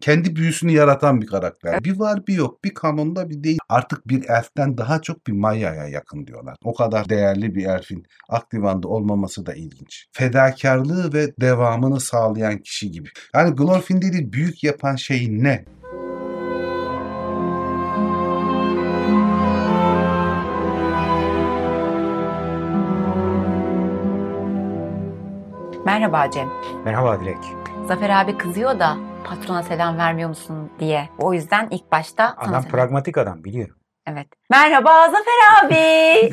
Kendi büyüsünü yaratan bir karakter. Bir var bir yok. Bir kanonda bir değil. Artık bir elften daha çok bir Maya'ya yakın diyorlar. O kadar değerli bir elfin Akdivan'da olmaması da ilginç. Fedakarlığı ve devamını sağlayan kişi gibi. Yani Glorfindel'i büyük yapan şey ne? Merhaba Cem. Merhaba Dilek. Zafer abi kızıyor da patrona selam vermiyor musun diye. O yüzden ilk başta Adam pragmatik adam biliyorum. Evet. Merhaba Zafer abi.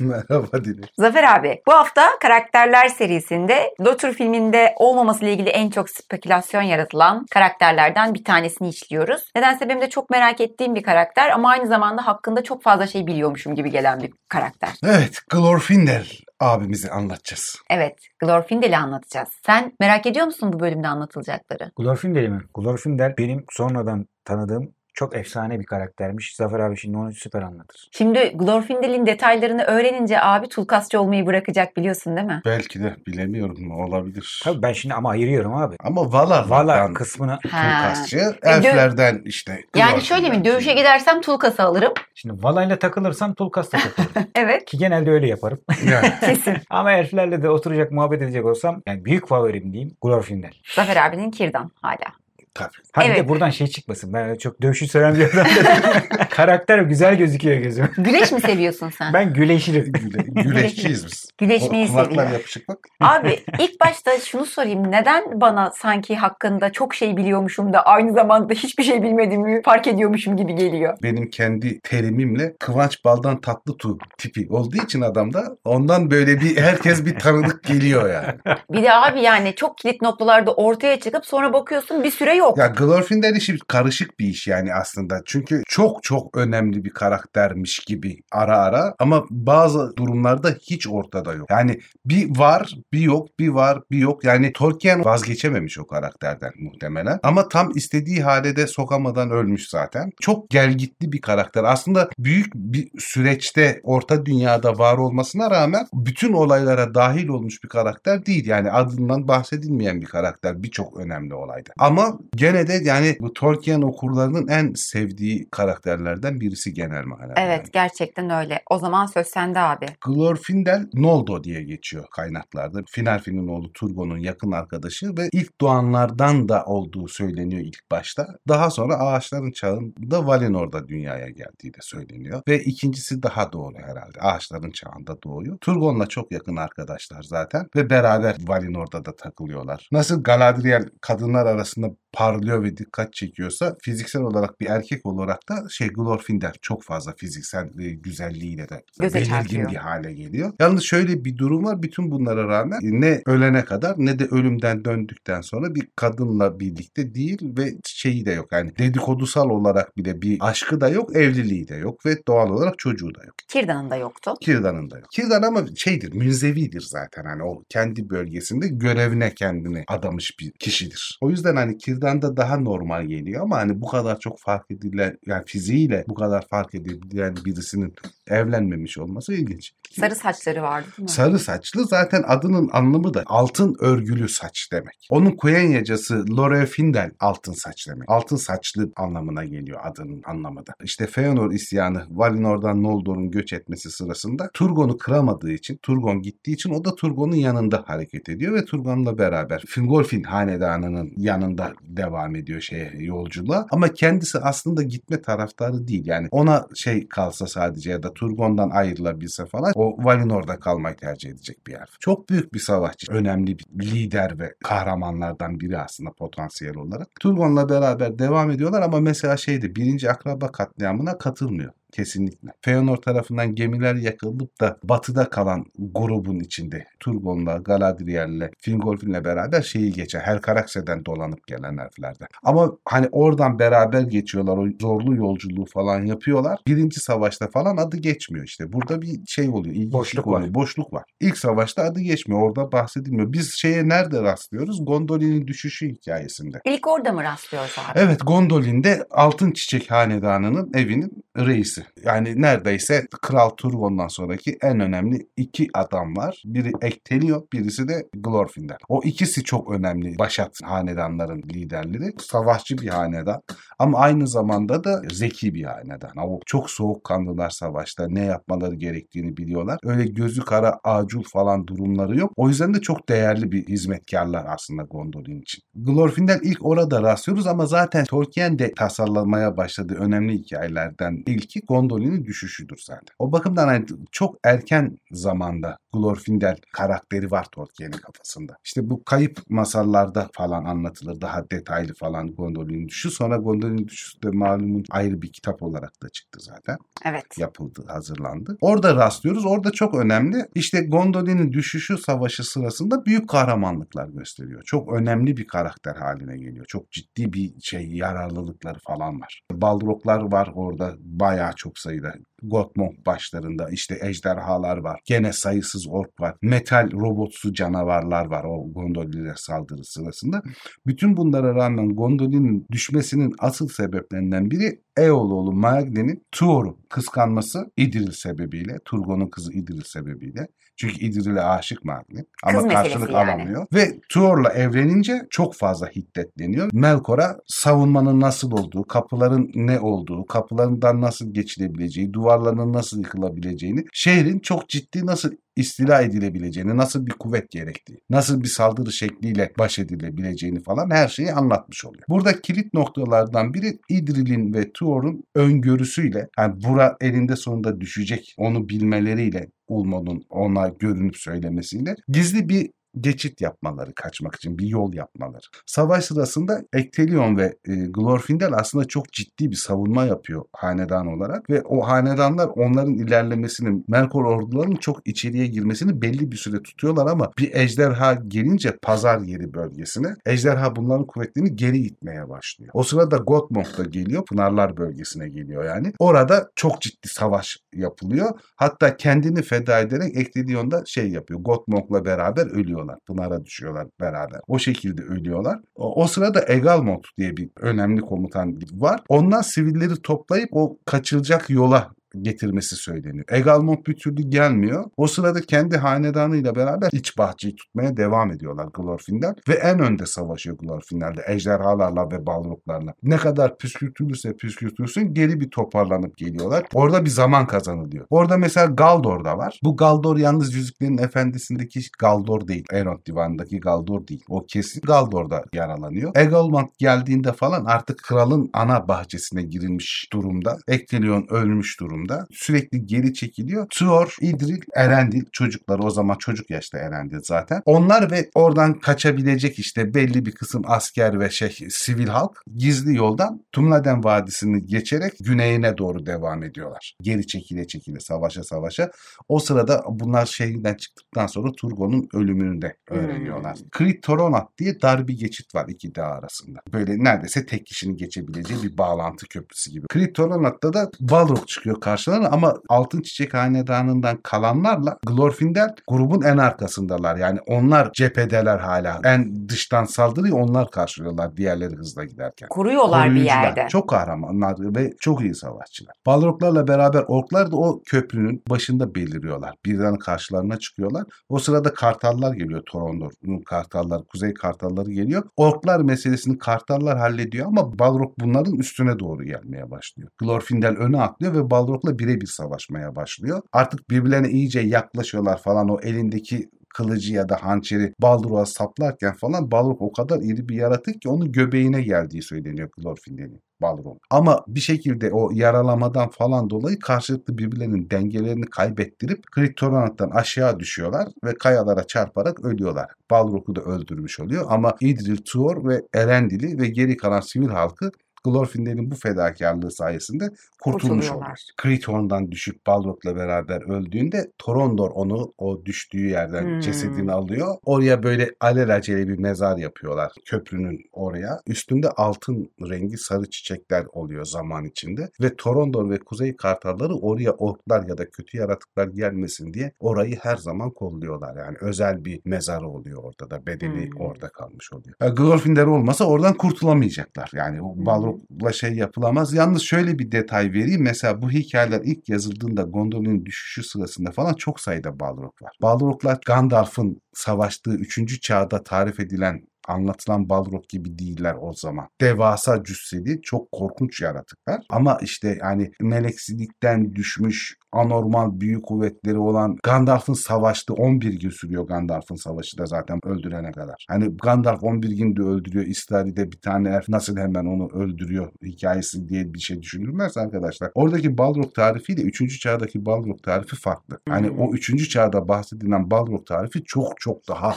Merhaba Dilek. Zafer abi bu hafta karakterler serisinde Lotur filminde olmaması ile ilgili en çok spekülasyon yaratılan karakterlerden bir tanesini işliyoruz. Nedense benim de çok merak ettiğim bir karakter ama aynı zamanda hakkında çok fazla şey biliyormuşum gibi gelen bir karakter. Evet, Glorfindel abimizi anlatacağız. Evet, Glorfindel'i anlatacağız. Sen merak ediyor musun bu bölümde anlatılacakları? Glorfindel mi? Glorfindel benim sonradan tanıdığım çok efsane bir karaktermiş. Zafer abi şimdi onu süper anlatır. Şimdi Glorfindel'in detaylarını öğrenince abi Tulkasçı olmayı bırakacak biliyorsun değil mi? Belki de bilemiyorum olabilir. Tabii ben şimdi ama ayırıyorum abi. Ama Valar Valla kısmını Tulkasçı, E, elflerden işte. Yani şöyle mi dövüşe gidersem Tulkas'ı alırım. şimdi Vala'yla takılırsam Tulkas'ta takılırım. Evet Ki genelde öyle yaparım. Yani. kesin. ama elflerle de oturacak muhabbet edecek olsam yani büyük favorim diyeyim Glorfindel. Zafer abinin Kirdan hala. Tabii. Ha bir Evet. de buradan şey çıkmasın. Ben çok dövüşü seven bir adam. Karakter güzel gözüküyor gözüme. Güleş mi seviyorsun sen? Ben güleşirim. Güle, güleşçiyiz biz. Güleşmeyi O kulaklar seviyor. yapışık bak. Abi ilk başta şunu sorayım. Neden bana sanki hakkında çok şey biliyormuşum da aynı zamanda hiçbir şey bilmediğimi fark ediyormuşum gibi geliyor. Benim kendi terimimle Kıvanç Baldan tatlı tu tipi olduğu için adamda ondan böyle bir herkes bir tanıdık geliyor yani. Bir de abi yani çok kilit noktalarda ortaya çıkıp sonra bakıyorsun bir süre yok. Ya Glorfindel işi karışık bir iş yani aslında. Çünkü çok çok önemli bir karaktermiş gibi ara ara ama bazı durumlarda hiç ortada yok. Yani bir var, bir yok, bir var, bir yok. Yani Tolkien vazgeçememiş o karakterden muhtemelen. Ama tam istediği hale de sokamadan ölmüş zaten. Çok gelgitli bir karakter. Aslında büyük bir süreçte orta dünyada var olmasına rağmen bütün olaylara dahil olmuş bir karakter değil. Yani adından bahsedilmeyen bir karakter birçok önemli olayda. Ama gene de yani bu Tolkien okurlarının en sevdiği karakterlerden birisi genel manada. Evet gerçekten öyle. O zaman söz sende abi. Glorfindel Noldo diye geçiyor kaynaklarda. Finarfin'in oğlu Turgon'un yakın arkadaşı ve ilk doğanlardan da olduğu söyleniyor ilk başta. Daha sonra ağaçların çağında Valinor'da dünyaya geldiği de söyleniyor. Ve ikincisi daha doğru herhalde. Ağaçların çağında doğuyor. Turgon'la çok yakın arkadaşlar zaten ve beraber Valinor'da da takılıyorlar. Nasıl Galadriel kadınlar arasında parlıyor ve dikkat çekiyorsa fiziksel olarak bir erkek olarak da şey Glorfindel çok fazla fiziksel e, güzelliğiyle de Göze belirgin çarpıyor. bir hale geliyor. Yalnız şöyle bir durum var. Bütün bunlara rağmen ne ölene kadar ne de ölümden döndükten sonra bir kadınla birlikte değil ve şeyi de yok. Yani dedikodusal olarak bile bir aşkı da yok, evliliği de yok ve doğal olarak çocuğu da yok. Kirdan'ın da yoktu. Kirdan'ın da yok. Kirdan ama şeydir, münzevidir zaten. Hani o kendi bölgesinde görevine kendini adamış bir kişidir. O yüzden hani Kirdan'da daha normal geliyor ama hani bu kadar çok fark edilen, yani fiziğiyle bu kadar fark edilen birisinin evlenmemiş olması ilginç. Sarı saçları vardı değil mi? Sarı saçlı zaten adının anlamı da altın örgülü saç demek. Onun Kuyenyacası Lorefindel altın saç demek. Altın saçlı anlamına geliyor adının anlamı da. İşte Feanor isyanı Valinor'dan Noldor'un göç etmesi sırasında Turgon'u kıramadığı için, Turgon gittiği için o da Turgon'un yanında hareket ediyor ve Turgon'la beraber Fingolfin hanedanının yanında devam ediyor şeye yolculuğa. Ama kendisi aslında gitme taraftarı değil. Yani ona şey kalsa sadece ya da Turgon'dan ayrılabilse falan o Valinor'da kalmayı tercih edecek bir yer. Çok büyük bir savaşçı. Önemli bir lider ve kahramanlardan biri aslında potansiyel olarak. Turgon'la beraber devam ediyorlar ama mesela şeydi birinci akraba katliamına katılmıyor. Kesinlikle. Feanor tarafından gemiler yakılıp da batıda kalan grubun içinde Turgon'la, Galadriel'le, Fingolfin'le beraber şeyi geçer. Helcarax'den dolanıp gelen elflerden. Ama hani oradan beraber geçiyorlar. O zorlu yolculuğu falan yapıyorlar. Birinci savaşta falan adı geçmiyor işte. Burada bir şey oluyor. Boşluk oluyor. var. Boşluk var. İlk savaşta adı geçmiyor. Orada bahsedilmiyor. Biz şeye nerede rastlıyoruz? Gondolin'in düşüşü hikayesinde. İlk orada mı rastlıyoruz abi? Evet Gondolin'de Altın Çiçek Hanedanı'nın evinin reisi. Yani neredeyse Kral Turgon'dan sonraki en önemli iki adam var. Biri Ectelion, birisi de Glorfindel. O ikisi çok önemli Başat hanedanların liderleri. Savaşçı bir hanedan ama aynı zamanda da zeki bir hanedan. O çok soğukkanlılar savaşta. Ne yapmaları gerektiğini biliyorlar. Öyle gözü kara acul falan durumları yok. O yüzden de çok değerli bir hizmetkarlar aslında Gondolin için. Glorfindel ilk orada rastlıyoruz ama zaten Tolkien de tasarlamaya başladığı önemli hikayelerden ilki Gondolin'in düşüşüdür zaten. O bakımdan hani çok erken zamanda Glorfindel karakteri var Tolkien'in kafasında. İşte bu kayıp masallarda falan anlatılır. Daha detaylı falan Gondolin'in düşüşü. Sonra Gondolin'in düşüşü de malumun ayrı bir kitap olarak da çıktı zaten. Evet. Yapıldı, hazırlandı. Orada rastlıyoruz. Orada çok önemli. İşte Gondolin'in düşüşü savaşı sırasında büyük kahramanlıklar gösteriyor. Çok önemli bir karakter haline geliyor. Çok ciddi bir şey yararlılıkları falan var. Balroglar var orada bayağı çok sayıda. Gottmog başlarında işte ejderhalar var. Gene sayısız ork var. Metal robotsu canavarlar var o Gondolin'e saldırı sırasında. Bütün bunlara rağmen Gondolin'in düşmesinin asıl sebeplerinden biri Eoloğlu Magne'nin Tuor'u kıskanması İdril sebebiyle, Turgon'un kızı İdril sebebiyle. Çünkü İdril'e aşık Magne ama Kız karşılık yani. alamıyor. Ve Tuor'la evlenince çok fazla hiddetleniyor. Melkor'a savunmanın nasıl olduğu, kapıların ne olduğu, kapılarından nasıl geçilebileceği, duvarların nasıl yıkılabileceğini, şehrin çok ciddi nasıl istila edilebileceğini, nasıl bir kuvvet gerektiği, nasıl bir saldırı şekliyle baş edilebileceğini falan her şeyi anlatmış oluyor. Burada kilit noktalardan biri İdril'in ve Tuor'un öngörüsüyle, yani bura elinde sonunda düşecek onu bilmeleriyle Ulmo'nun ona görünüp söylemesiyle gizli bir geçit yapmaları kaçmak için bir yol yapmaları. Savaş sırasında Ectelion ve e, Glorfindel aslında çok ciddi bir savunma yapıyor hanedan olarak ve o hanedanlar onların ilerlemesini, Melkor ordularının çok içeriye girmesini belli bir süre tutuyorlar ama bir ejderha gelince pazar yeri bölgesine ejderha bunların kuvvetlerini geri itmeye başlıyor. O sırada Gottmog da geliyor, Pınarlar bölgesine geliyor yani. Orada çok ciddi savaş yapılıyor. Hatta kendini feda ederek Ectelion da şey yapıyor. Gottmog'la beraber ölüyorlar. Pınar'a düşüyorlar beraber. O şekilde ölüyorlar. O, o sırada Egalmont diye bir önemli komutan var. Ondan sivilleri toplayıp o kaçılacak yola getirmesi söyleniyor. Egalmont bir türlü gelmiyor. O sırada kendi hanedanıyla beraber iç bahçeyi tutmaya devam ediyorlar Glorfindel ve en önde savaşıyor Glorfindel'de ejderhalarla ve balroglarla. Ne kadar püskürtülürse püskürtülsün geri bir toparlanıp geliyorlar. Orada bir zaman kazanılıyor. Orada mesela Galdor da var. Bu Galdor yalnız Yüzüklerin Efendisi'ndeki Galdor değil. Elrond divanındaki Galdor değil. O kesin Galdor'da yaralanıyor. Egalmont geldiğinde falan artık kralın ana bahçesine girilmiş durumda. Ectelion ölmüş durumda. Sürekli geri çekiliyor. Tuor, Idril, Erendil çocukları o zaman çocuk yaşta Erendil zaten. Onlar ve oradan kaçabilecek işte belli bir kısım asker ve şey sivil halk gizli yoldan Tumladen Vadisi'ni geçerek güneyine doğru devam ediyorlar. Geri çekile çekile savaşa savaşa. O sırada bunlar şehirden çıktıktan sonra Turgon'un ölümünü de öğreniyorlar. Krit Toronat diye dar bir geçit var iki dağ arasında. Böyle neredeyse tek kişinin geçebileceği bir bağlantı köprüsü gibi. Krit Toronat'ta da Balrog çıkıyor karşılarına ama Altın Çiçek Hanedanı'ndan kalanlarla Glorfindel grubun en arkasındalar. Yani onlar cephedeler hala. En dıştan saldırıyı onlar karşılıyorlar diğerleri hızla giderken. Kuruyorlar bir yerde. Çok kahramanlar ve çok iyi savaşçılar. Balroglarla beraber orklar da o köprünün başında beliriyorlar. Birden karşılarına çıkıyorlar. O sırada kartallar geliyor Torondor'un kartallar, kuzey kartalları geliyor. Orklar meselesini kartallar hallediyor ama Balrog bunların üstüne doğru gelmeye başlıyor. Glorfindel öne atlıyor ve Balrog'la birebir savaşmaya başlıyor. Artık birbirlerine iyice yaklaşıyorlar falan o elindeki kılıcı ya da hançeri Balrog'a saplarken falan Balrog o kadar iri bir yaratık ki onun göbeğine geldiği söyleniyor Glorfindel'in. Balrog. Ama bir şekilde o yaralamadan falan dolayı karşılıklı birbirlerinin dengelerini kaybettirip Kritoranat'tan aşağı düşüyorlar ve kayalara çarparak ölüyorlar. Balrog'u da öldürmüş oluyor ama Idril, Tuor ve Erendil'i ve geri kalan sivil halkı Glorfindel'in bu fedakarlığı sayesinde kurtulmuş oluyor. Kriton'dan düşüp Balrog'la beraber öldüğünde Torondor onu o düştüğü yerden Hmm. cesedini alıyor. Oraya böyle alelacele bir mezar yapıyorlar köprünün oraya. Üstünde altın rengi sarı çiçekler oluyor zaman içinde ve Torondor ve Kuzey Kartalları oraya orklar ya da kötü yaratıklar gelmesin diye orayı her zaman kolluyorlar. Yani özel bir mezarı oluyor orada da bedeni Hmm. orada kalmış oluyor. Glorfindel olmasa oradan kurtulamayacaklar. Yani o. Balrog Balrog'la şey yapılamaz. Yalnız şöyle bir detay vereyim. Mesela bu hikayeler ilk yazıldığında Gondolin'in düşüşü sırasında falan çok sayıda Balrog var. Balrog'lar Gandalf'ın savaştığı 3. çağda tarif edilen anlatılan Balrog gibi değiller o zaman. Devasa cüsseli, çok korkunç yaratıklar. Ama işte yani meleksilikten düşmüş, anormal büyük kuvvetleri olan Gandalf'ın savaştığı 11 gün sürüyor Gandalf'ın savaşı da zaten öldürene kadar. Hani Gandalf 11 günde öldürüyor. İstari'de bir tane elf nasıl hemen onu öldürüyor hikayesi diye bir şey düşünülmez arkadaşlar. Oradaki Balrog tarifiyle 3. çağdaki Balrog tarifi farklı. Hani Hmm. o 3. çağda bahsedilen Balrog tarifi çok çok daha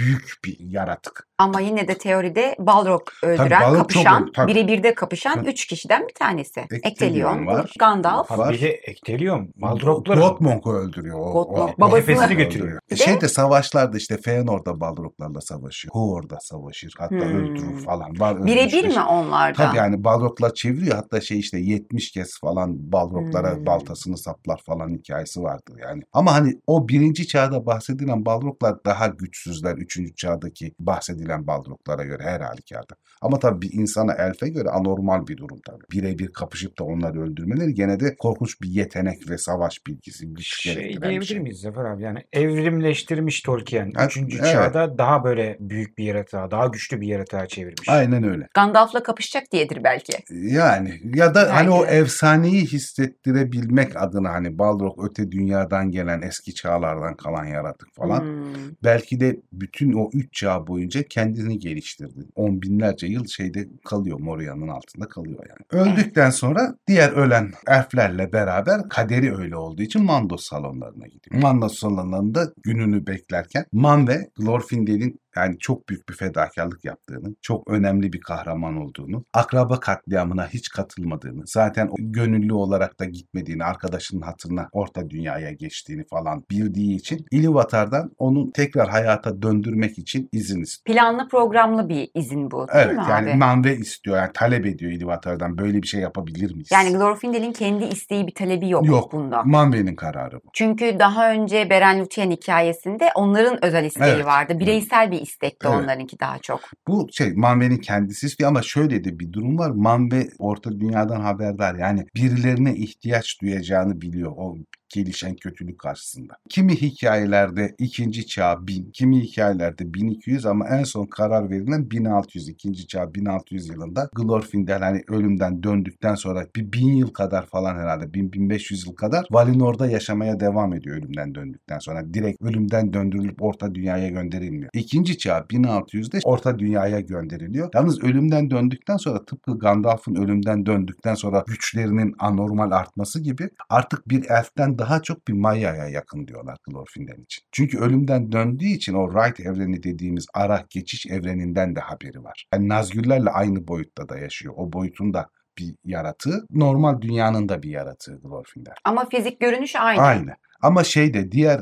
büyük bir yaratık. Ama yine de teoride Balrog öldüren, Balrog çok kapışan, tabii. birebir de kapışan Tabii. üç kişiden bir tanesi. Ektelion Ektelion, var. Gandalf. Var. Bir de Ektelion. Baldroglar. Gottmong'u öldürüyor. O, Gottmong, o- babasını götürüyor. E Bir de- Şeyde savaşlarda işte Feanor'da Balroglarla savaşıyor. Huor'da savaşır. Hatta Hmm. öldürür falan. Var Birebir mi onlarda? Tabii yani Balroglar çeviriyor. Hatta şey işte 70 kez falan Balroglara Hmm. baltasını saplar falan hikayesi vardır yani. Ama hani o birinci çağda bahsedilen Balroglar daha güçsüzler. Üçüncü çağdaki bahsedilen Balroglara göre her halükarda. Ama tabii bir insana elfe göre anormal bir durum tabii. Birebir kapışıp da onları öldürmeleri gene de korkunç bir yetenek ve savaş bilgisi. Güç Şey bir diyebilir şey. miyiz Zafer abi? Yani evrimleştirmiş Tolkien. Evet, Üçüncü evet. çağda daha böyle büyük bir yaratığa, daha güçlü bir yaratığa çevirmiş. Aynen öyle. Gandalf'la kapışacak diyedir belki. Yani ya da hani o Belki de. efsaneyi hissettirebilmek adına hani Balrog öte dünyadan gelen eski çağlardan kalan yaratık falan. Hmm. Belki de bütün o üç çağ boyunca kendini geliştirdi. On binlerce yıl şeyde kalıyor Moria'nın altında kalıyor yani. Öldükten sonra diğer ölen elflerle beraber kaderi öyle olduğu için Mandos salonlarına gidiyor. Mandos salonlarında gününü beklerken Man ve Glorfindel'in yani çok büyük bir fedakarlık yaptığını, çok önemli bir kahraman olduğunu, akraba katliamına hiç katılmadığını, zaten gönüllü olarak da gitmediğini, arkadaşının hatırına orta dünyaya geçtiğini falan bildiği için İlivatar'dan onu tekrar hayata döndürmek için izin istiyor. Planlı programlı bir izin bu değil Evet mi yani abi? manve istiyor yani talep ediyor İlivatar'dan böyle bir şey yapabilir miyiz? Yani Glorfindel'in kendi isteği bir talebi yok, Yok. bunda. Manve'nin kararı bu. Çünkü daha önce Beren Lúthien hikayesinde onların özel isteği Evet. vardı. Bireysel bir istekti Evet. onlarınki daha çok. Bu şey Manve'nin kendisi istiyor ama şöyle de bir durum var. Manve orta dünyadan haberdar. Yani birilerine ihtiyaç duyacağını biliyor o gelişen kötülük karşısında. Kimi hikayelerde ikinci çağ 1000, kimi hikayelerde 1200 ama en son karar verilen 1600, ikinci çağ 1600 yılında Glorfindel hani ölümden döndükten sonra bir bin yıl kadar falan herhalde 1000-1500 yıl kadar Valinor'da yaşamaya devam ediyor ölümden döndükten sonra. Direkt ölümden döndürülüp orta dünyaya gönderilmiyor. İkinci çağ 1600'de orta dünyaya gönderiliyor. Yalnız ölümden döndükten sonra tıpkı Gandalf'ın ölümden döndükten sonra güçlerinin anormal artması gibi artık bir elften daha çok bir Maya'ya yakın diyorlar Glorfindel için. Çünkü ölümden döndüğü için o Right evreni dediğimiz ara geçiş evreninden de haberi var. Yani Nazgüllerle aynı boyutta da yaşıyor. O boyutun da bir yaratığı. Normal dünyanın da bir yaratığı Glorfindel. Ama fizik görünüş aynı. Aynı. Ama şeyde diğer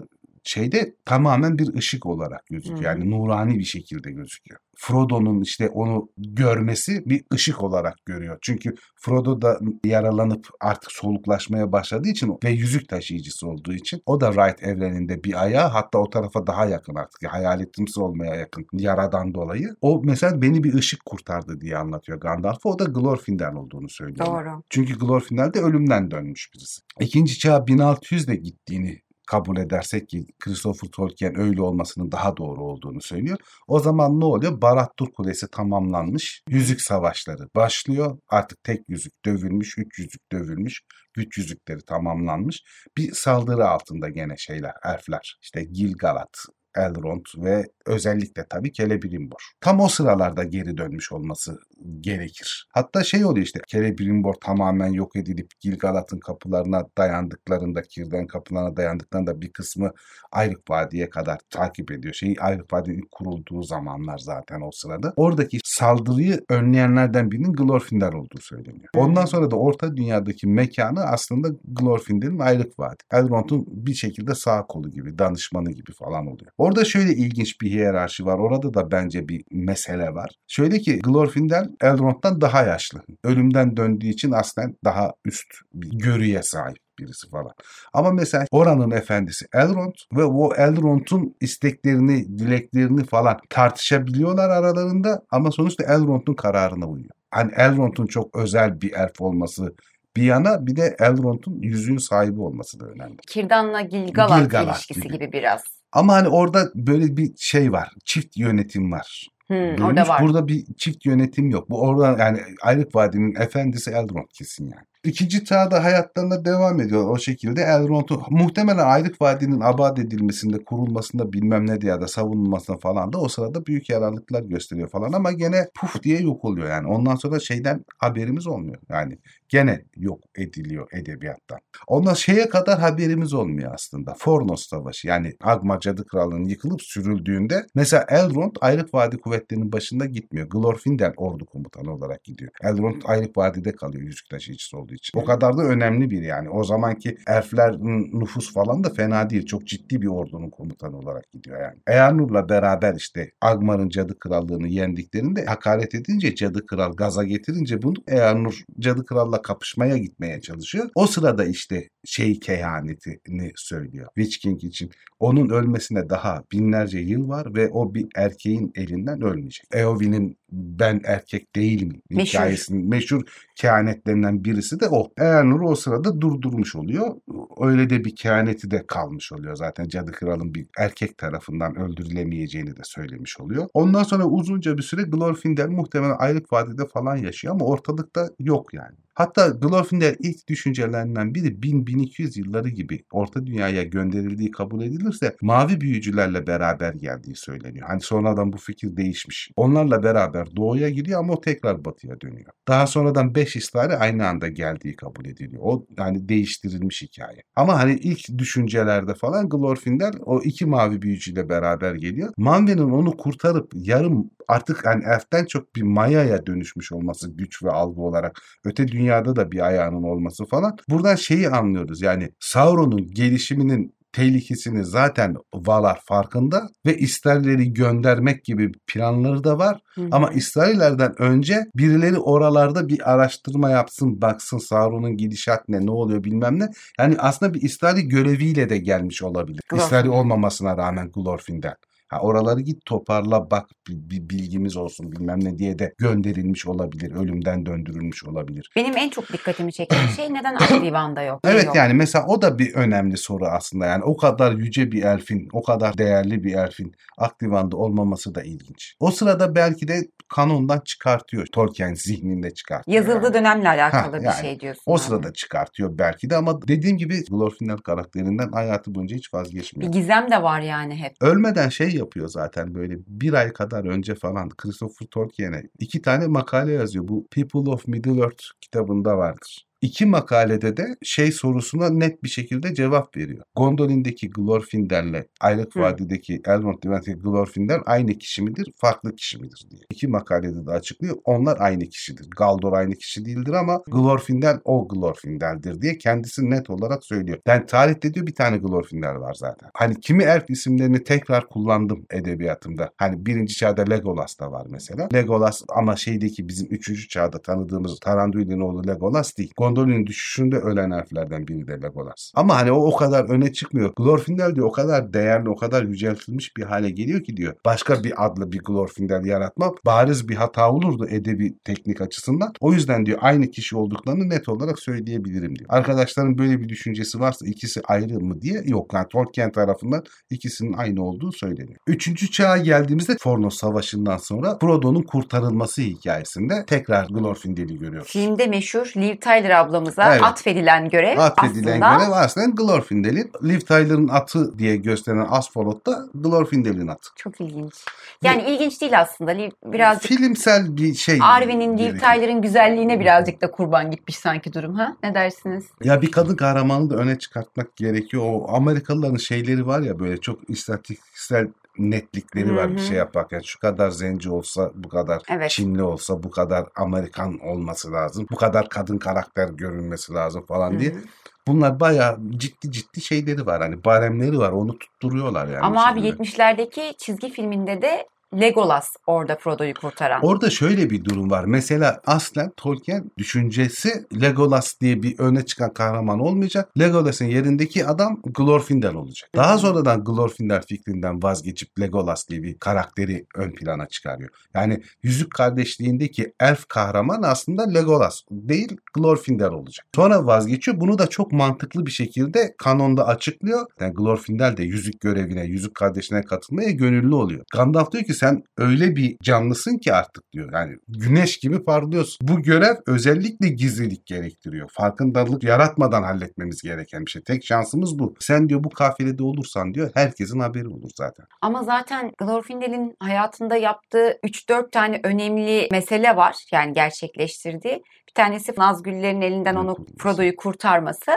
şeyde tamamen bir ışık olarak gözüküyor. Yani nurani bir şekilde gözüküyor. Frodo'nun işte onu görmesi bir ışık olarak görüyor. Çünkü Frodo da yaralanıp artık soluklaşmaya başladığı için ve yüzük taşıyıcısı olduğu için o da Right evreninde bir ayağı hatta o tarafa daha yakın artık. Hayaletimsi olmaya yakın yaradan dolayı. O mesela beni bir ışık kurtardı diye anlatıyor Gandalf'a. O da Glorfindel olduğunu söylüyor. Doğru. Çünkü Glorfindel de ölümden dönmüş birisi. İkinci çağ 1600'de gittiğini kabul edersek ki Christopher Tolkien öyle olmasının daha doğru olduğunu söylüyor. O zaman ne oluyor? Barad-dûr Kulesi tamamlanmış. Yüzük savaşları başlıyor. Artık tek yüzük dövülmüş, üç yüzük dövülmüş. Güç yüzükleri tamamlanmış. Bir saldırı altında gene şeyler, elfler. İşte Gil-galad, Elrond ve özellikle tabii Celebrimbor. Tam o sıralarda geri dönmüş olması gerekir. Hatta şey oluyor işte Celebrimbor tamamen yok edilip Gilgalad'ın kapılarına dayandıklarında, Kirden kapılarına dayandıklarında bir kısmı Ayrık Vadi'ye kadar takip ediyor. Şey Ayrık Vadi'nin kurulduğu zamanlar zaten o sırada. Oradaki saldırıyı önleyenlerden birinin Glorfindel olduğu söyleniyor. Ondan sonra da Orta Dünya'daki mekanı aslında Glorfindel'in Ayrık Vadi. Elrond'un bir şekilde sağ kolu gibi, danışmanı gibi falan oluyor. Orada şöyle ilginç bir hiyerarşi var. Orada da bence bir mesele var. Şöyle ki Glorfindel Elrond'dan daha yaşlı. Ölümden döndüğü için aslen daha üst bir görüye sahip birisi falan. Ama mesela oranın efendisi Elrond ve o Elrond'un isteklerini, dileklerini falan tartışabiliyorlar aralarında ama sonuçta Elrond'un kararına uyuyor. hani Elrond'un çok özel bir elf olması bir yana bir de Elrond'un yüzüğün sahibi olması da önemli. Kirdan'la Gilgalad, Gilgalad ilişkisi gibi. gibi. biraz. Ama hani orada böyle bir şey var. Çift yönetim var. Hmm, Bölünmüş. orada var. Burada bir çift yönetim yok. Bu orada yani Ayrık Vadi'nin efendisi Elrond kesin yani. İkinci çağda hayatlarına devam ediyor o şekilde. Elrond'u muhtemelen Ayrık Vadi'nin abad edilmesinde, kurulmasında bilmem ne ya da savunulmasında falan da o sırada büyük yararlıklar gösteriyor falan ama gene puf diye yok oluyor yani. Ondan sonra şeyden haberimiz olmuyor. Yani gene yok ediliyor edebiyattan. Ondan şeye kadar haberimiz olmuyor aslında. Fornos Savaşı yani Agma Cadı Krallığı'nın yıkılıp sürüldüğünde mesela Elrond Ayrık Vadi kuvvetlerinin başında gitmiyor. Glorfindel ordu komutanı olarak gidiyor. Elrond Ayrık Vadi'de kalıyor yüzük taşıyıcısı olduğu için. O kadar da önemli bir yani. O zamanki elflerin nüfus falan da fena değil. Çok ciddi bir ordunun komutanı olarak gidiyor yani. Eärnur'la beraber işte Agmar'ın Cadı Krallığı'nı yendiklerinde hakaret edince Cadı Kral gaza getirince bunu Eärnur Cadı Kral'la kapışmaya gitmeye çalışıyor. O sırada işte şey kehanetini söylüyor. Witch King için. Onun ölmesine daha binlerce yıl var ve o bir erkeğin elinden ölmeyecek. Eowyn'in ben erkek değilim Meşhur. hikayesinin meşhur kehanetlerinden birisi de o. Eärnur'u o sırada durdurmuş oluyor. Öyle de bir kehaneti de kalmış oluyor zaten. Cadı Kral'ın bir erkek tarafından öldürülemeyeceğini de söylemiş oluyor. Ondan sonra uzunca bir süre Glorfindel muhtemelen Ayrık Vadide falan yaşıyor ama ortalıkta yok yani. Hatta Glorfindel ilk düşüncelerinden biri 1000-1200 yılları gibi Orta Dünya'ya gönderildiği kabul edilirse mavi büyücülerle beraber geldiği söyleniyor. Hani sonradan bu fikir değişmiş. Onlarla beraber doğuya gidiyor ama o tekrar batıya dönüyor. Daha sonradan 5 istari aynı anda geldiği kabul ediliyor. O yani değiştirilmiş hikaye. Ama hani ilk düşüncelerde falan Glorfindel o iki mavi büyücüyle beraber geliyor. Manwe'nin onu kurtarıp yarım artık yani elften çok bir mayaya dönüşmüş olması güç ve algı olarak öte dünyada da bir ayağının olması falan. Buradan şeyi anlıyoruz yani Sauron'un gelişiminin tehlikesini zaten Valar farkında ve isterleri göndermek gibi planları da var. Hı hı. Ama İsraillerden önce birileri oralarda bir araştırma yapsın, baksın Sauron'un gidişat ne, ne oluyor bilmem ne. Yani aslında bir İsrail göreviyle de gelmiş olabilir. İsrail olmamasına rağmen Glorfindel. Ha, oraları git toparla bak bir, bir bilgimiz olsun bilmem ne diye de gönderilmiş olabilir. Ölümden döndürülmüş olabilir. Benim en çok dikkatimi çeken şey neden Akdivan'da yok? Evet Yok. yani mesela o da bir önemli soru aslında. Yani o kadar yüce bir elfin, o kadar değerli bir elfin Akdivan'da olmaması da ilginç. O sırada belki de kanondan çıkartıyor. Tolkien zihninde çıkartıyor. Yazıldığı yani. dönemle alakalı Ha, bir yani şey diyorsun. O yani. sırada çıkartıyor belki de ama dediğim gibi Glorfindel karakterinden hayatı boyunca hiç Bir vazgeçmiyor. gizem de var yani hep. Ölmeden şey yapıyor zaten böyle bir ay kadar önce falan Christopher Tolkien'e iki tane makale yazıyor. Bu People of Middle-earth kitabında vardır. İki makalede de şey sorusuna net bir şekilde cevap veriyor. Gondolin'deki Glorfindel'le Aylık Hı. Vadi'deki Elrond Divan'daki Glorfindel aynı kişi midir, farklı kişi midir diye. İki makalede de açıklıyor. Onlar aynı kişidir. Galdor aynı kişi değildir ama Glorfindel o Glorfindel'dir diye kendisi net olarak söylüyor. Yani tarihte diyor bir tane Glorfindel var zaten. Hani kimi elf isimlerini tekrar kullandım edebiyatımda. Hani birinci çağda Legolas da var mesela. Legolas ama şeydeki bizim üçüncü çağda tanıdığımız Taranduil'in oğlu Legolas değil. Gondolin'in düşüşünde ölen elflerden biri de Legolas. Ama hani o o kadar öne çıkmıyor. Glorfindel diyor o kadar değerli, o kadar yüceltilmiş bir hale geliyor ki diyor. Başka bir adlı bir Glorfindel yaratmak bariz bir hata olurdu edebi teknik açısından. O yüzden diyor aynı kişi olduklarını net olarak söyleyebilirim diyor. Arkadaşların böyle bir düşüncesi varsa ikisi ayrı mı diye yok. Yani Tolkien tarafından ikisinin aynı olduğu söyleniyor. Üçüncü çağa geldiğimizde Fornos Savaşı'ndan sonra Frodo'nun kurtarılması hikayesinde tekrar Glorfindel'i görüyoruz. Filmde meşhur Liv Tyler ablamıza Evet. atfedilen görev Atfedilen aslında görev aslında Glorfindel'in Liv Tyler'ın atı diye gösteren Asfalot da Glorfindel'in atı. çok ilginç. Yani ilginç değil aslında. Liv birazcık Filmsel bir şey. Arwen'in Liv. Tyler'ın güzelliğine birazcık da kurban gitmiş sanki durum ha? Ne dersiniz? Ya bir kadın kahramanı da öne çıkartmak gerekiyor. O Amerikalıların şeyleri var ya böyle çok istatistiksel netlikleri var bir şey yaparken. Şu kadar zenci olsa, bu kadar Evet. Çinli olsa, bu kadar Amerikan olması lazım. Bu kadar kadın karakter görünmesi lazım falan diye. Hı hı. Bunlar bayağı ciddi ciddi şeyleri var. Hani baremleri var. Onu tutturuyorlar yani. Ama abi şimdi. 70'lerdeki çizgi filminde de Legolas orada Frodo'yu kurtaran. Orada şöyle bir durum var. Mesela aslen Tolkien düşüncesi Legolas diye bir öne çıkan kahraman olmayacak. Legolas'ın yerindeki adam Glorfindel olacak. Daha sonradan Glorfindel fikrinden vazgeçip Legolas diye bir karakteri ön plana çıkarıyor. Yani Yüzük Kardeşliğindeki elf kahraman aslında Legolas değil Glorfindel olacak. Sonra vazgeçiyor. Bunu da çok mantıklı bir şekilde kanonda açıklıyor. Yani Glorfindel de yüzük görevine, yüzük kardeşine katılmaya gönüllü oluyor. Gandalf diyor ki sen öyle bir canlısın ki artık diyor. Yani güneş gibi parlıyorsun. Bu görev özellikle gizlilik gerektiriyor. Farkındalık yaratmadan halletmemiz gereken bir şey. Tek şansımız bu. Sen diyor bu kafilede olursan diyor herkesin haberi olur zaten. Ama zaten Glorfindel'in hayatında yaptığı 3-4 tane önemli mesele var. Yani gerçekleştirdiği. Bir tanesi Nazgüllerin elinden onu. Frodo'yu kurtarması.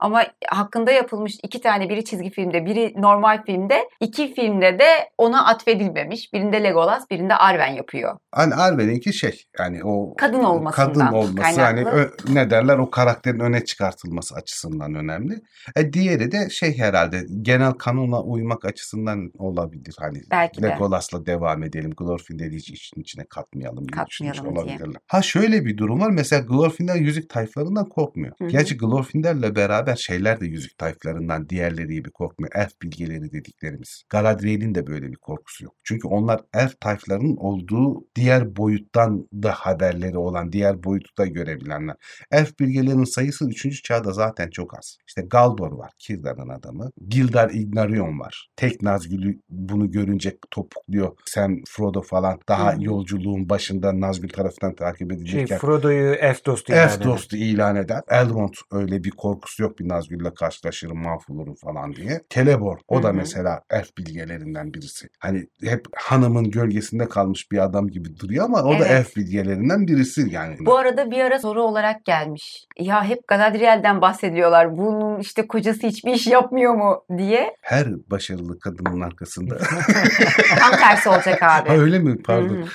Ama hakkında yapılmış iki tane biri çizgi filmde biri normal filmde iki filmde de ona atfedilmemiş. Birinde Legolas birinde Arwen yapıyor. Hani Arwen'inki şey yani o Kadın olmasından kadın olması hani kaynaklı. ö- ne derler o karakterin öne çıkartılması açısından önemli. E diğeri de şey herhalde genel kanuna uymak açısından olabilir. Hani Belki de. Legolas'la devam edelim. Glorfindel'i hiç işin içine katmayalım Katmayalım diye. olabilirler. Ha şöyle bir durum var. Mesela Glorfindel yüzük tayflarından korkmuyor. Hı hı. Gerçi Glorfindel'le beraber şeyler de yüzük tayflarından diğerleri gibi korkmuyor. Elf bilgeleri dediklerimiz. Galadriel'in de böyle bir korkusu yok. Çünkü onlar elf tayflarının olduğu diğer boyuttan da haberleri olan, diğer boyutu da görebilenler. Elf bilgelerinin sayısı 3. çağda zaten çok az. İşte Galdor var, Kirdan'ın adamı. Gildar Ignarion var. Tek Nazgül'ü bunu görünce topukluyor. Sam, Frodo falan daha Hı yolculuğun başında Nazgül tarafından takip Şey, edilirken Frodo'yu elf dostu ilan Elf dostu ilan eder. Elrond öyle bir korkusu yok bir Nazgül'le karşılaşırım mahvolurum falan diye. Celeborn o da Hı hı. mesela elf bilgelerinden birisi. Hani hep hanımın gölgesinde kalmış bir adam gibi duruyor ama o da Evet. elf bilgelerinden birisi yani. Bu arada bir ara soru olarak gelmiş. Ya hep Galadriel'den bahsediyorlar. Bunun işte kocası hiçbir iş yapmıyor mu diye. Her başarılı kadının arkasında. Tam tersi olacak abi. ha öyle mi? Pardon.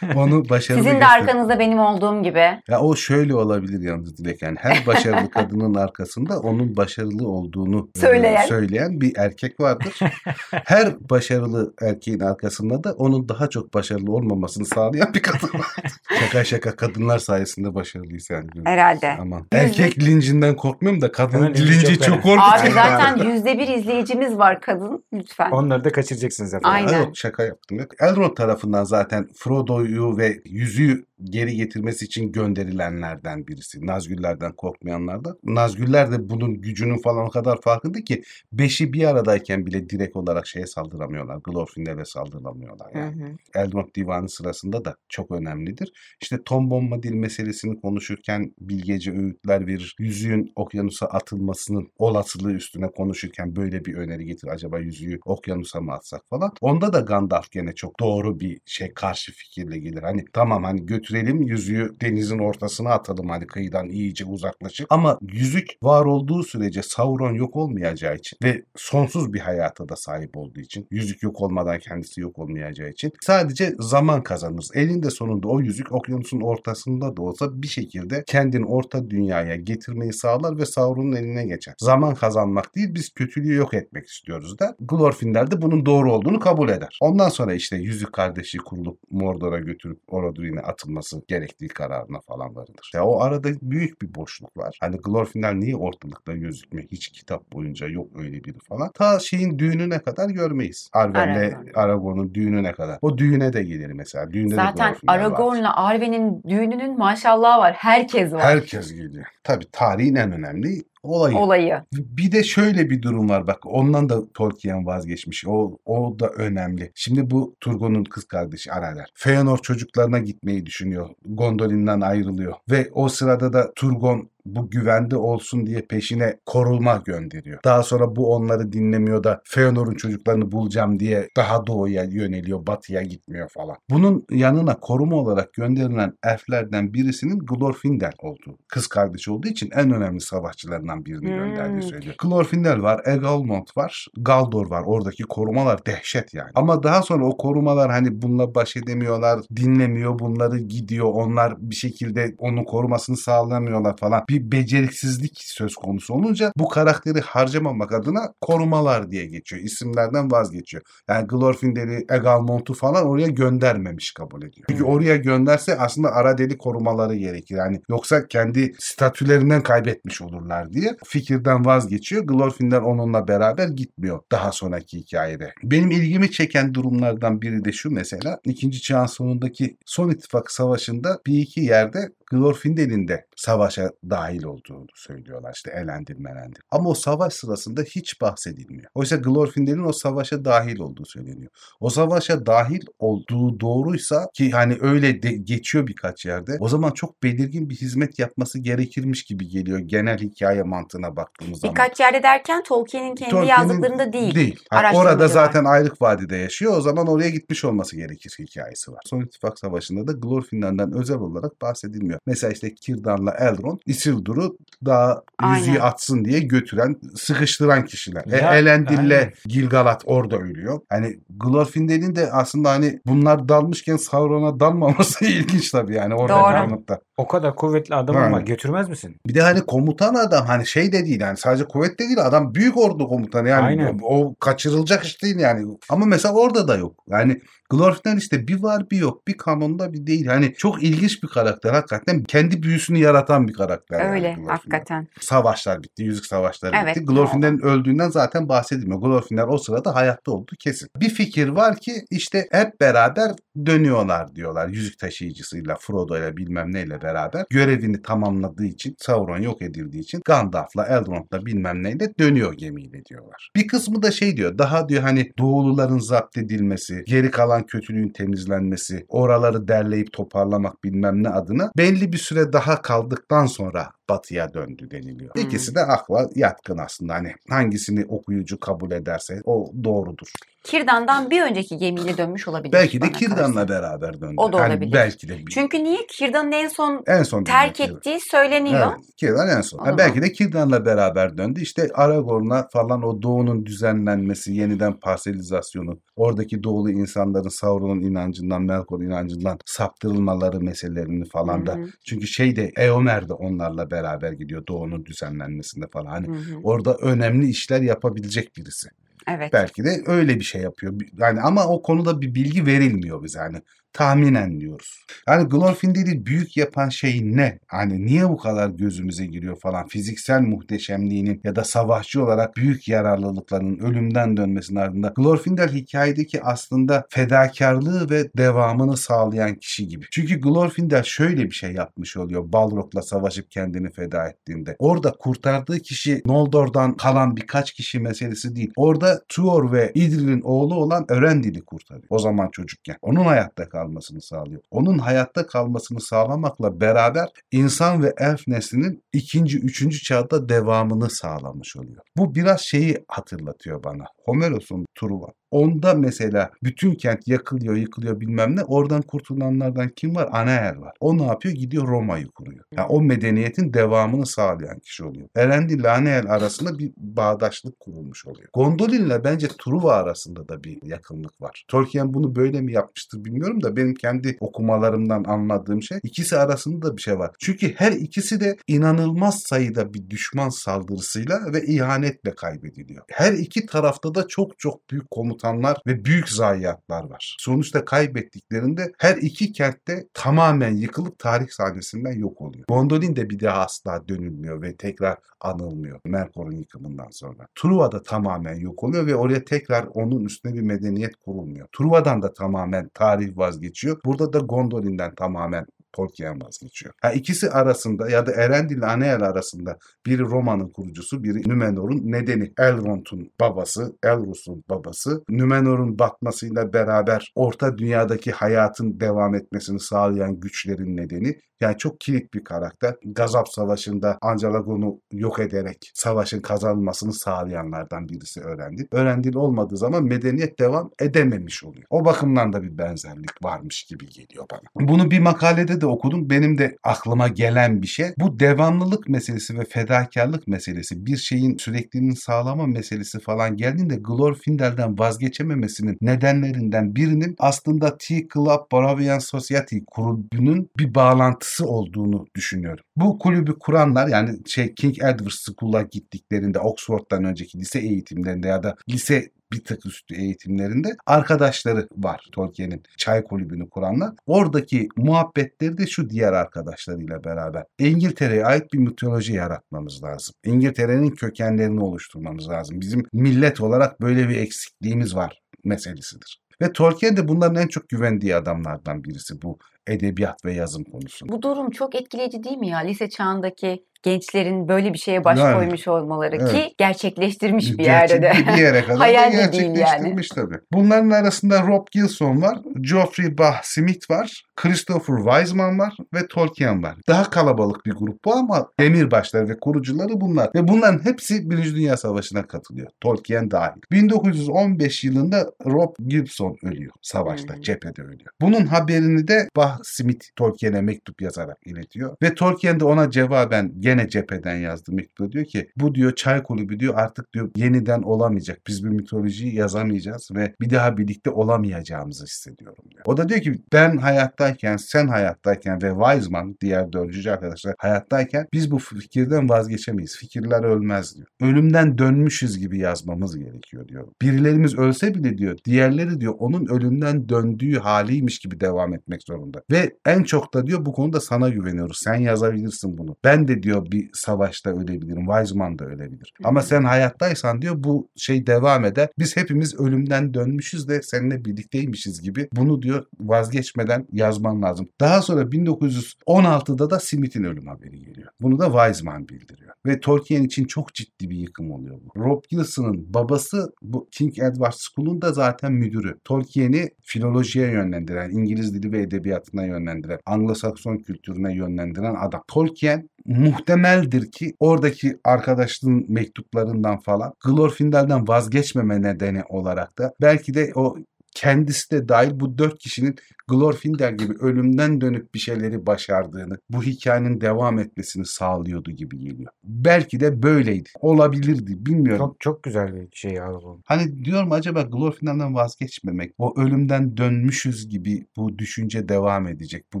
Onu başarılı Sizin de göster- arkanızda benim olduğum gibi. Ya o şöyle olabilir yalnız Dilek yani her başarılı kadının arkasında onun başarılı olduğunu e, Söyleyen. söyleyen bir erkek vardır. her başarılı erkeğin arkasında da onun daha çok başarılı olmamasını sağlayan bir kadın vardır. şaka şaka kadınlar sayesinde başarılıyız yani. Herhalde. Aman. Erkek lincinden korkmuyorum da kadın linci çok çok korkutucu. Abi zaten yüzde bir izleyicimiz var kadın. Lütfen. Onları da kaçıracaksınız zaten. Aynen. Ha, Yok şaka yaptım. Elrond tarafından zaten Frodo'yu ve yüzüğü geri getirmesi için gönderilenlerden birisi. Nazgüllerden korkmayanlardan. Nazgüller de bunun gücünün falan o kadar farkında ki beşi bir aradayken bile direkt olarak şeye saldıramıyorlar. Glorfindel'e saldıramıyorlar. Hı Yani. hı. Elrond divanı sırasında da çok önemlidir. İşte Tom Bombadil meselesini konuşurken bilgece öğütler verir. Yüzüğün okyanusa atılmasının olasılığı üstüne konuşurken böyle bir öneri getir. Acaba yüzüğü okyanusa mı atsak falan. Onda da Gandalf gene çok doğru bir şey karşı fikirle gelir. Hani tamam hani götürelim yüzüğü denizin ortasına atalım hani kıyıdan iyice uzaklaşıp. Ama yüzük var olduğu sürece Sauron yok olmayacağı için ve sonsuz bir hayata da sahip olduğu için yüzük yok olmadan kendisi yok olmayacağı için sadece zaman kazanırız. Elinde sonunda o yüzük okyanusun ortasında da olsa bir şekilde kendini orta dünyaya getirmeyi sağlar ve Sauron'un eline geçer. Zaman kazanmak değil biz kötülüğü yok etmek istiyoruz da Glorfindel de bunun doğru olduğunu kabul eder. Ondan sonra işte yüzük kardeşi kurulup Mordor'a götürüp Orodruin'e atılması gerektiği kararına falan varılır. Ya o arada büyük bir boşluk var. Hani Glorfindel niye ortalıkta gözükmüyor? Hiç kitap boyunca yok öyle biri falan. Ta şeyin düğününe kadar görmeyiz. Arwen'le Aragorn. Aragorn'un düğününe kadar. O düğüne de gelir mesela. Düğünde de Zaten. Aragorn'la Arwen'in düğününün maşallahı var. Herkes var. Herkes geliyor. Tabii tarihin en önemli olayı. Olayı. Bir de şöyle bir durum var bak ondan da Tolkien vazgeçmiş. O, o da önemli. Şimdi bu Turgon'un kız kardeşi Araler. Feanor çocuklarına gitmeyi düşünüyor. Gondolin'den ayrılıyor. Ve o sırada da Turgon bu güvende olsun diye peşine korulma gönderiyor. Daha sonra bu onları dinlemiyor da Feanor'un çocuklarını bulacağım diye daha doğuya yöneliyor, batıya gitmiyor falan. Bunun yanına koruma olarak gönderilen elflerden birisinin Glorfindel olduğu. Kız kardeşi olduğu için en önemli savaşçılarından birini Hmm. gönderdiği söylüyor. Glorfindel var, Egalmont var, Galdor var. Oradaki korumalar dehşet yani. Ama daha sonra o korumalar hani bununla baş edemiyorlar, dinlemiyor bunları gidiyor. Onlar bir şekilde onun korumasını sağlamıyorlar falan. Bir bir beceriksizlik söz konusu olunca bu karakteri harcamamak adına korumalar diye geçiyor. İsimlerden vazgeçiyor. Yani Glorfindel'i, Egalmont'u falan oraya göndermemiş kabul ediyor. Çünkü oraya gönderse aslında ara deli korumaları gerekir. Yani yoksa kendi statülerinden kaybetmiş olurlar diye fikirden vazgeçiyor. Glorfindel onunla beraber gitmiyor daha sonraki hikayede. Benim ilgimi çeken durumlardan biri de şu mesela. ikinci çağın sonundaki Son İttifak Savaşı'nda bir iki yerde Glorfindel'in de savaşa dahil olduğunu söylüyorlar işte Elendil Melendil. Ama o savaş sırasında hiç bahsedilmiyor. Oysa Glorfindel'in o savaşa dahil olduğu söyleniyor. O savaşa dahil olduğu doğruysa ki hani öyle de geçiyor birkaç yerde o zaman çok belirgin bir hizmet yapması gerekirmiş gibi geliyor genel hikaye mantığına baktığımız zaman. Birkaç yerde derken Tolkien'in kendi Tolkien'in yazdıklarında değil. Değil. Araştırmacı orada var. zaten Ayrık Vadide yaşıyor. O zaman oraya gitmiş olması gerekir hikayesi var. Son İttifak Savaşı'nda da Glorfindel'den özel olarak bahsedilmiyor. Mesela işte Kirdan'la Elrond Isildur'u daha yüzüğü atsın diye götüren, sıkıştıran kişiler. E, Ya, Elendil'le aynen. Gilgalad orada ölüyor. Hani Glorfindel'in de aslında hani bunlar dalmışken Sauron'a dalmaması ilginç tabii yani orada karanlıkta. O kadar kuvvetli adam ama götürmez misin? Bir de hani komutan adam hani şey de değil yani sadece kuvvet de değil adam büyük ordu komutanı yani Aynen. o, o kaçırılacak iş değil yani. Ama mesela orada da yok. Yani Glorfindel işte bir var bir yok. Bir kanonda bir değil. Hani çok ilginç bir karakter hakikaten. Kendi büyüsünü yaratan bir karakter. yani Öyle Glorfindel. hakikaten. Savaşlar bitti. Yüzük savaşları Evet, bitti. Glorfindel'in öldüğünden zaten bahsedilmiyor. Glorfindel o sırada hayatta olduğu kesin. Bir fikir var ki işte hep beraber dönüyorlar diyorlar. Yüzük taşıyıcısıyla Frodo ile bilmem neyle beraber görevini tamamladığı için Sauron yok edildiği için Gandalf'la Elrond'la bilmem neyle dönüyor gemiyle diyorlar. Bir kısmı da şey diyor daha diyor hani doğuluların zapt edilmesi, geri kalan kötülüğün temizlenmesi, oraları derleyip toparlamak bilmem ne adına belli bir süre daha kaldıktan sonra batıya döndü deniliyor. Hmm. İkisi de akla yatkın aslında hani hangisini okuyucu kabul ederse o doğrudur. Kirdan'dan bir önceki gemiyle dönmüş olabilir. Belki de Kirdan'la beraber döndü. O da olabilir. belki de. Çünkü niye? Kirdan'ın en son en son terk ettiği söyleniyor. Evet, Kirdan en son. Zaman. belki de Kirdan'la beraber döndü. İşte Aragorn'a falan o doğunun düzenlenmesi, yeniden parselizasyonu, oradaki doğulu insanların Sauron'un inancından, Melkor inancından saptırılmaları meselelerini falan da. Hı hı. Çünkü şey de Eomer de onlarla beraber gidiyor doğunun düzenlenmesinde falan. Hani Hı hı. orada önemli işler yapabilecek birisi. Evet. Belki de öyle bir şey yapıyor. Yani ama o konuda bir bilgi verilmiyor bize. Hani tahminen diyoruz. Yani Glorfindel'i büyük yapan şey ne? Hani niye bu kadar gözümüze giriyor falan? Fiziksel muhteşemliğinin ya da savaşçı olarak büyük yararlılıklarının ölümden dönmesinin ardında Glorfindel hikayedeki aslında fedakarlığı ve devamını sağlayan kişi gibi. Çünkü Glorfindel şöyle bir şey yapmış oluyor Balrog'la savaşıp kendini feda ettiğinde. Orada kurtardığı kişi Noldor'dan kalan birkaç kişi meselesi değil. Orada Tuor ve Idril'in oğlu olan Örendil'i kurtarıyor. O zaman çocukken. Onun hayatta kalmasını sağlıyor. Onun hayatta kalmasını sağlamakla beraber insan ve elf neslinin ikinci, üçüncü çağda devamını sağlamış oluyor. Bu biraz şeyi hatırlatıyor bana. Homeros'un Truva. Onda mesela bütün kent yakılıyor, yıkılıyor bilmem ne. Oradan kurtulanlardan kim var? Anaer var. O ne yapıyor? Gidiyor Roma'yı kuruyor. Yani o medeniyetin devamını sağlayan kişi oluyor. Elendil ile Anaer arasında bir bağdaşlık kurulmuş oluyor. Gondolin ile bence Truva arasında da bir yakınlık var. Tolkien bunu böyle mi yapmıştır bilmiyorum da benim kendi okumalarımdan anladığım şey ikisi arasında da bir şey var. Çünkü her ikisi de inanılmaz sayıda bir düşman saldırısıyla ve ihanetle kaybediliyor. Her iki tarafta da çok çok büyük komutanlar ve büyük zayiatlar var. Sonuçta kaybettiklerinde her iki kentte tamamen yıkılıp tarih sahnesinden yok oluyor. Gondolin de bir daha asla dönülmüyor ve tekrar anılmıyor Melkor'un yıkımından sonra. Truva da tamamen yok oluyor ve oraya tekrar onun üstüne bir medeniyet kurulmuyor. Truva'dan da tamamen tarih vazgeçiyor. Burada da Gondolin'den tamamen Tolkien vazgeçiyor. Ha, ikisi arasında ya da Erendil ile Anael arasında biri Roma'nın kurucusu, biri Numenor'un nedeni. Elrond'un babası, Elros'un babası. Numenor'un batmasıyla beraber Orta Dünya'daki hayatın devam etmesini sağlayan güçlerin nedeni. Yani çok kilit bir karakter. Gazap Savaşı'nda Ancalagon'u yok ederek savaşın kazanılmasını sağlayanlardan birisi Örendil. Örendil olmadığı zaman medeniyet devam edememiş oluyor. O bakımdan da bir benzerlik varmış gibi geliyor bana. Bunu bir makalede de de okudum. Benim de aklıma gelen bir şey. Bu devamlılık meselesi ve fedakarlık meselesi bir şeyin sürekliliğini sağlama meselesi falan geldiğinde Glorfindel'den vazgeçememesinin nedenlerinden birinin aslında T Club Moravian Society kulübünün bir bağlantısı olduğunu düşünüyorum. Bu kulübü kuranlar yani şey King Edward School'a gittiklerinde Oxford'dan önceki lise eğitimlerinde ya da lise bir tık üstü eğitimlerinde arkadaşları var Tolkien'in çay kulübünü kuranlar. Oradaki muhabbetleri de şu diğer arkadaşlarıyla beraber. İngiltere'ye ait bir mitoloji yaratmamız lazım. İngiltere'nin kökenlerini oluşturmamız lazım. Bizim millet olarak böyle bir eksikliğimiz var meselesidir. Ve Tolkien de bunların en çok güvendiği adamlardan birisi bu edebiyat ve yazım konusunda. Bu durum çok etkileyici değil mi ya? Lise çağındaki gençlerin böyle bir şeye baş Yani, koymuş olmaları evet. ki gerçekleştirmiş bir yerde de. Gerçek- bir yere kadar Hayal de değil gerçekleştirmiş tabii. Bunların arasında Rob Gilson var, Geoffrey Bach Smith var, Christopher Wiseman var ve Tolkien var. Daha kalabalık bir grup bu ama demirbaşları ve kurucuları bunlar. Ve bunların hepsi Birinci Dünya Savaşı'na katılıyor. Tolkien dahil. 1915 yılında Rob Gibson ölüyor savaşta, Hmm. cephede ölüyor. Bunun haberini de Bach Smith Tolkien'e mektup yazarak iletiyor. Ve Tolkien de ona cevaben gene cepheden yazdı mektup diyor ki bu diyor çay kulübü diyor artık diyor yeniden olamayacak. Biz bu mitolojiyi yazamayacağız ve bir daha birlikte olamayacağımızı hissediyorum diyor. O da diyor ki ben hayattayken sen hayattayken ve Wiseman diğer dördüncü arkadaşlar hayattayken biz bu fikirden vazgeçemeyiz. Fikirler ölmez diyor. Ölümden dönmüşüz gibi yazmamız gerekiyor diyor. Birilerimiz ölse bile diyor diğerleri diyor onun ölümden döndüğü haliymiş gibi devam etmek zorunda. Ve en çok da diyor bu konuda sana güveniyoruz. Sen yazabilirsin bunu. Ben de diyor bir savaşta ölebilirim. Wiseman da ölebilir. Ama sen hayattaysan diyor bu şey devam eder. Biz hepimiz ölümden dönmüşüz de seninle birlikteymişiz gibi. Bunu diyor vazgeçmeden yazman lazım. Daha sonra 1916'da da Smith'in ölüm haberi geliyor. Bunu da Wiseman bildiriyor. Ve Tolkien için çok ciddi bir yıkım oluyor bu. Rob Gilson'ın babası bu King Edward School'un da zaten müdürü. Tolkien'i filolojiye yönlendiren, İngiliz dili ve edebiyatına yönlendiren, Anglo-Sakson kültürüne yönlendiren adam. Tolkien muhtemeldir ki oradaki arkadaşlığın mektuplarından falan Glorfindel'den vazgeçmeme nedeni olarak da belki de o kendisi de dahil bu dört kişinin Glorfindel gibi ölümden dönüp bir şeyleri başardığını, bu hikayenin devam etmesini sağlıyordu gibi geliyor. Belki de böyleydi. Olabilirdi. Bilmiyorum. Çok çok güzel bir şey bu. Hani diyorum acaba Glorfindel'den vazgeçmemek, o ölümden dönmüşüz gibi bu düşünce devam edecek, bu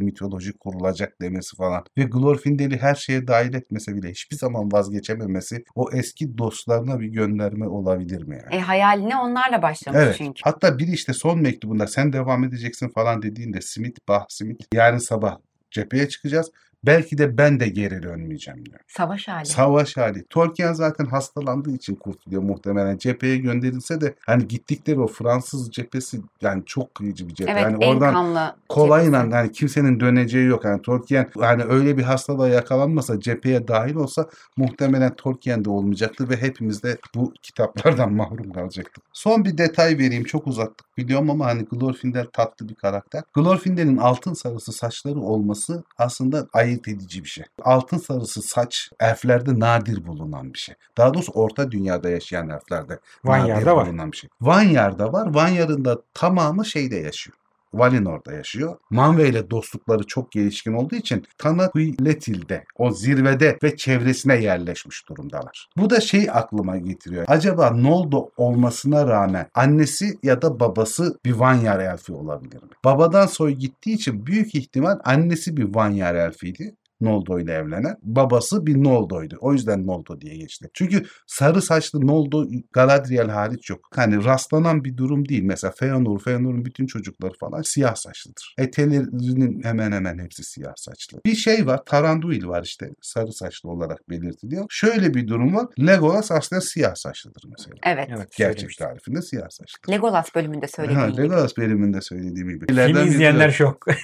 mitoloji kurulacak demesi falan ve Glorfindel'i her şeye dahil etmese bile hiçbir zaman vazgeçememesi o eski dostlarına bir gönderme olabilir mi yani? E hayaline onlarla başlamış Evet. çünkü. Hatta biri işte son mektubunda sen devam edeceksin falan dediğinde Smith, Bah Smith yarın sabah cepheye çıkacağız. Belki de ben de geri dönmeyeceğim diyor. Savaş hali. Savaş hali. Tolkien zaten hastalandığı için kurtuluyor muhtemelen. Cepheye gönderilse de hani gittikleri o Fransız cephesi yani çok kıyıcı bir cephe. evet yani oradan kolayla cephesi. hani kimsenin döneceği yok. Yani Tolkien hani öyle bir hastalığa yakalanmasa cepheye dahil olsa muhtemelen Tolkien de olmayacaktı ve hepimiz de bu kitaplardan mahrum kalacaktık. Son bir detay vereyim. Çok uzattık biliyorum ama hani Glorfindel tatlı bir karakter. Glorfindel'in altın sarısı saçları olması aslında ayırt edici bir şey. Altın sarısı saç elflerde nadir bulunan bir şey. Daha doğrusu orta dünyada yaşayan elflerde Vanyar'da nadir var. bulunan bir şey. Vanyar'da var. Vanyar'ın da tamamı şeyde yaşıyor. Valinor'da yaşıyor. Manve ile dostlukları çok gelişkin olduğu için Tanahuiletil'de, o zirvede ve çevresine yerleşmiş durumdalar. Bu da şey aklıma getiriyor. Acaba Noldo olmasına rağmen annesi ya da babası bir Vanyar elfi olabilir mi? Babadan soy gittiği için büyük ihtimal annesi bir Vanyar elfiydi. Noldo ile evlenen. Babası bir Noldo'ydu. O yüzden Noldo diye geçti. Çünkü sarı saçlı Noldo Galadriel hariç yok. Hani rastlanan bir durum değil. Mesela Feanor, Feanor'un bütün çocukları falan siyah saçlıdır. Etelerinin hemen hemen hepsi siyah saçlı. Bir şey var. Taranduil var işte. Sarı saçlı olarak belirtiliyor. Şöyle bir durum var. Legolas aslında siyah saçlıdır mesela. Evet. Evet. Gerçek tarifinde siyah saçlı. Legolas bölümünde söylediğin Ha, gibi. Legolas bölümünde söylediğim gibi. Film izleyenler şok.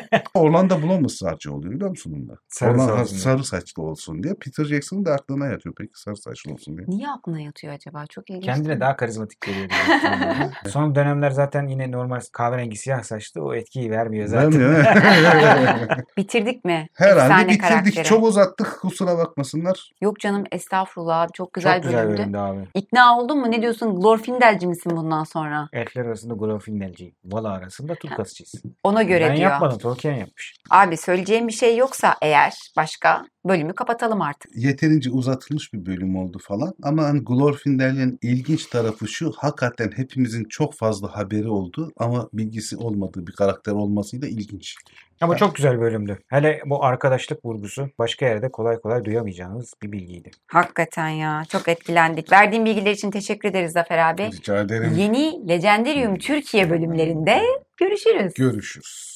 Orlando Bloom ısrarcı oluyor biliyor musun Sarı Ona diye. sarı saçlı olsun diye. Peter Jackson'ın da aklına yatıyor peki sarı saçlı olsun diye. Niye aklına yatıyor acaba? Çok ilginç. Kendine daha karizmatik geliyor. Son dönemler zaten yine normal kahverengi siyah saçlı o etkiyi vermiyor zaten. Vermiyor. Bitirdik mi? Herhalde Efsane bitirdik. karakteri. Çok uzattık kusura bakmasınlar. Yok canım estağfurullah abi çok güzel, Çok güzel bölümdü. bölümdü abi. İkna oldun mu? Ne diyorsun? Glorfindelci misin bundan sonra? Elfler arasında Glorfindelci. Vala arasında Turkasçıyız. Ona göre Ben diyor. yapmadım. Tolkien yapmış. Abi söyleyeceğim bir şey yoksa eğer başka bölümü kapatalım artık. Yeterince uzatılmış bir bölüm oldu falan. Ama hani Glorfindel'in ilginç tarafı şu. Hakikaten hepimizin çok fazla haberi oldu. Ama bilgisi olmadığı bir karakter olmasıyla ilginç. Ama çok güzel bölümdü. Hele bu arkadaşlık vurgusu başka yerde kolay kolay duyamayacağınız bir bilgiydi. Hakikaten ya çok etkilendik. Verdiğin bilgiler için teşekkür ederiz Zafer abi. Rica ederim. Yeni Legendarium Türkiye bölümlerinde görüşürüz. Görüşürüz.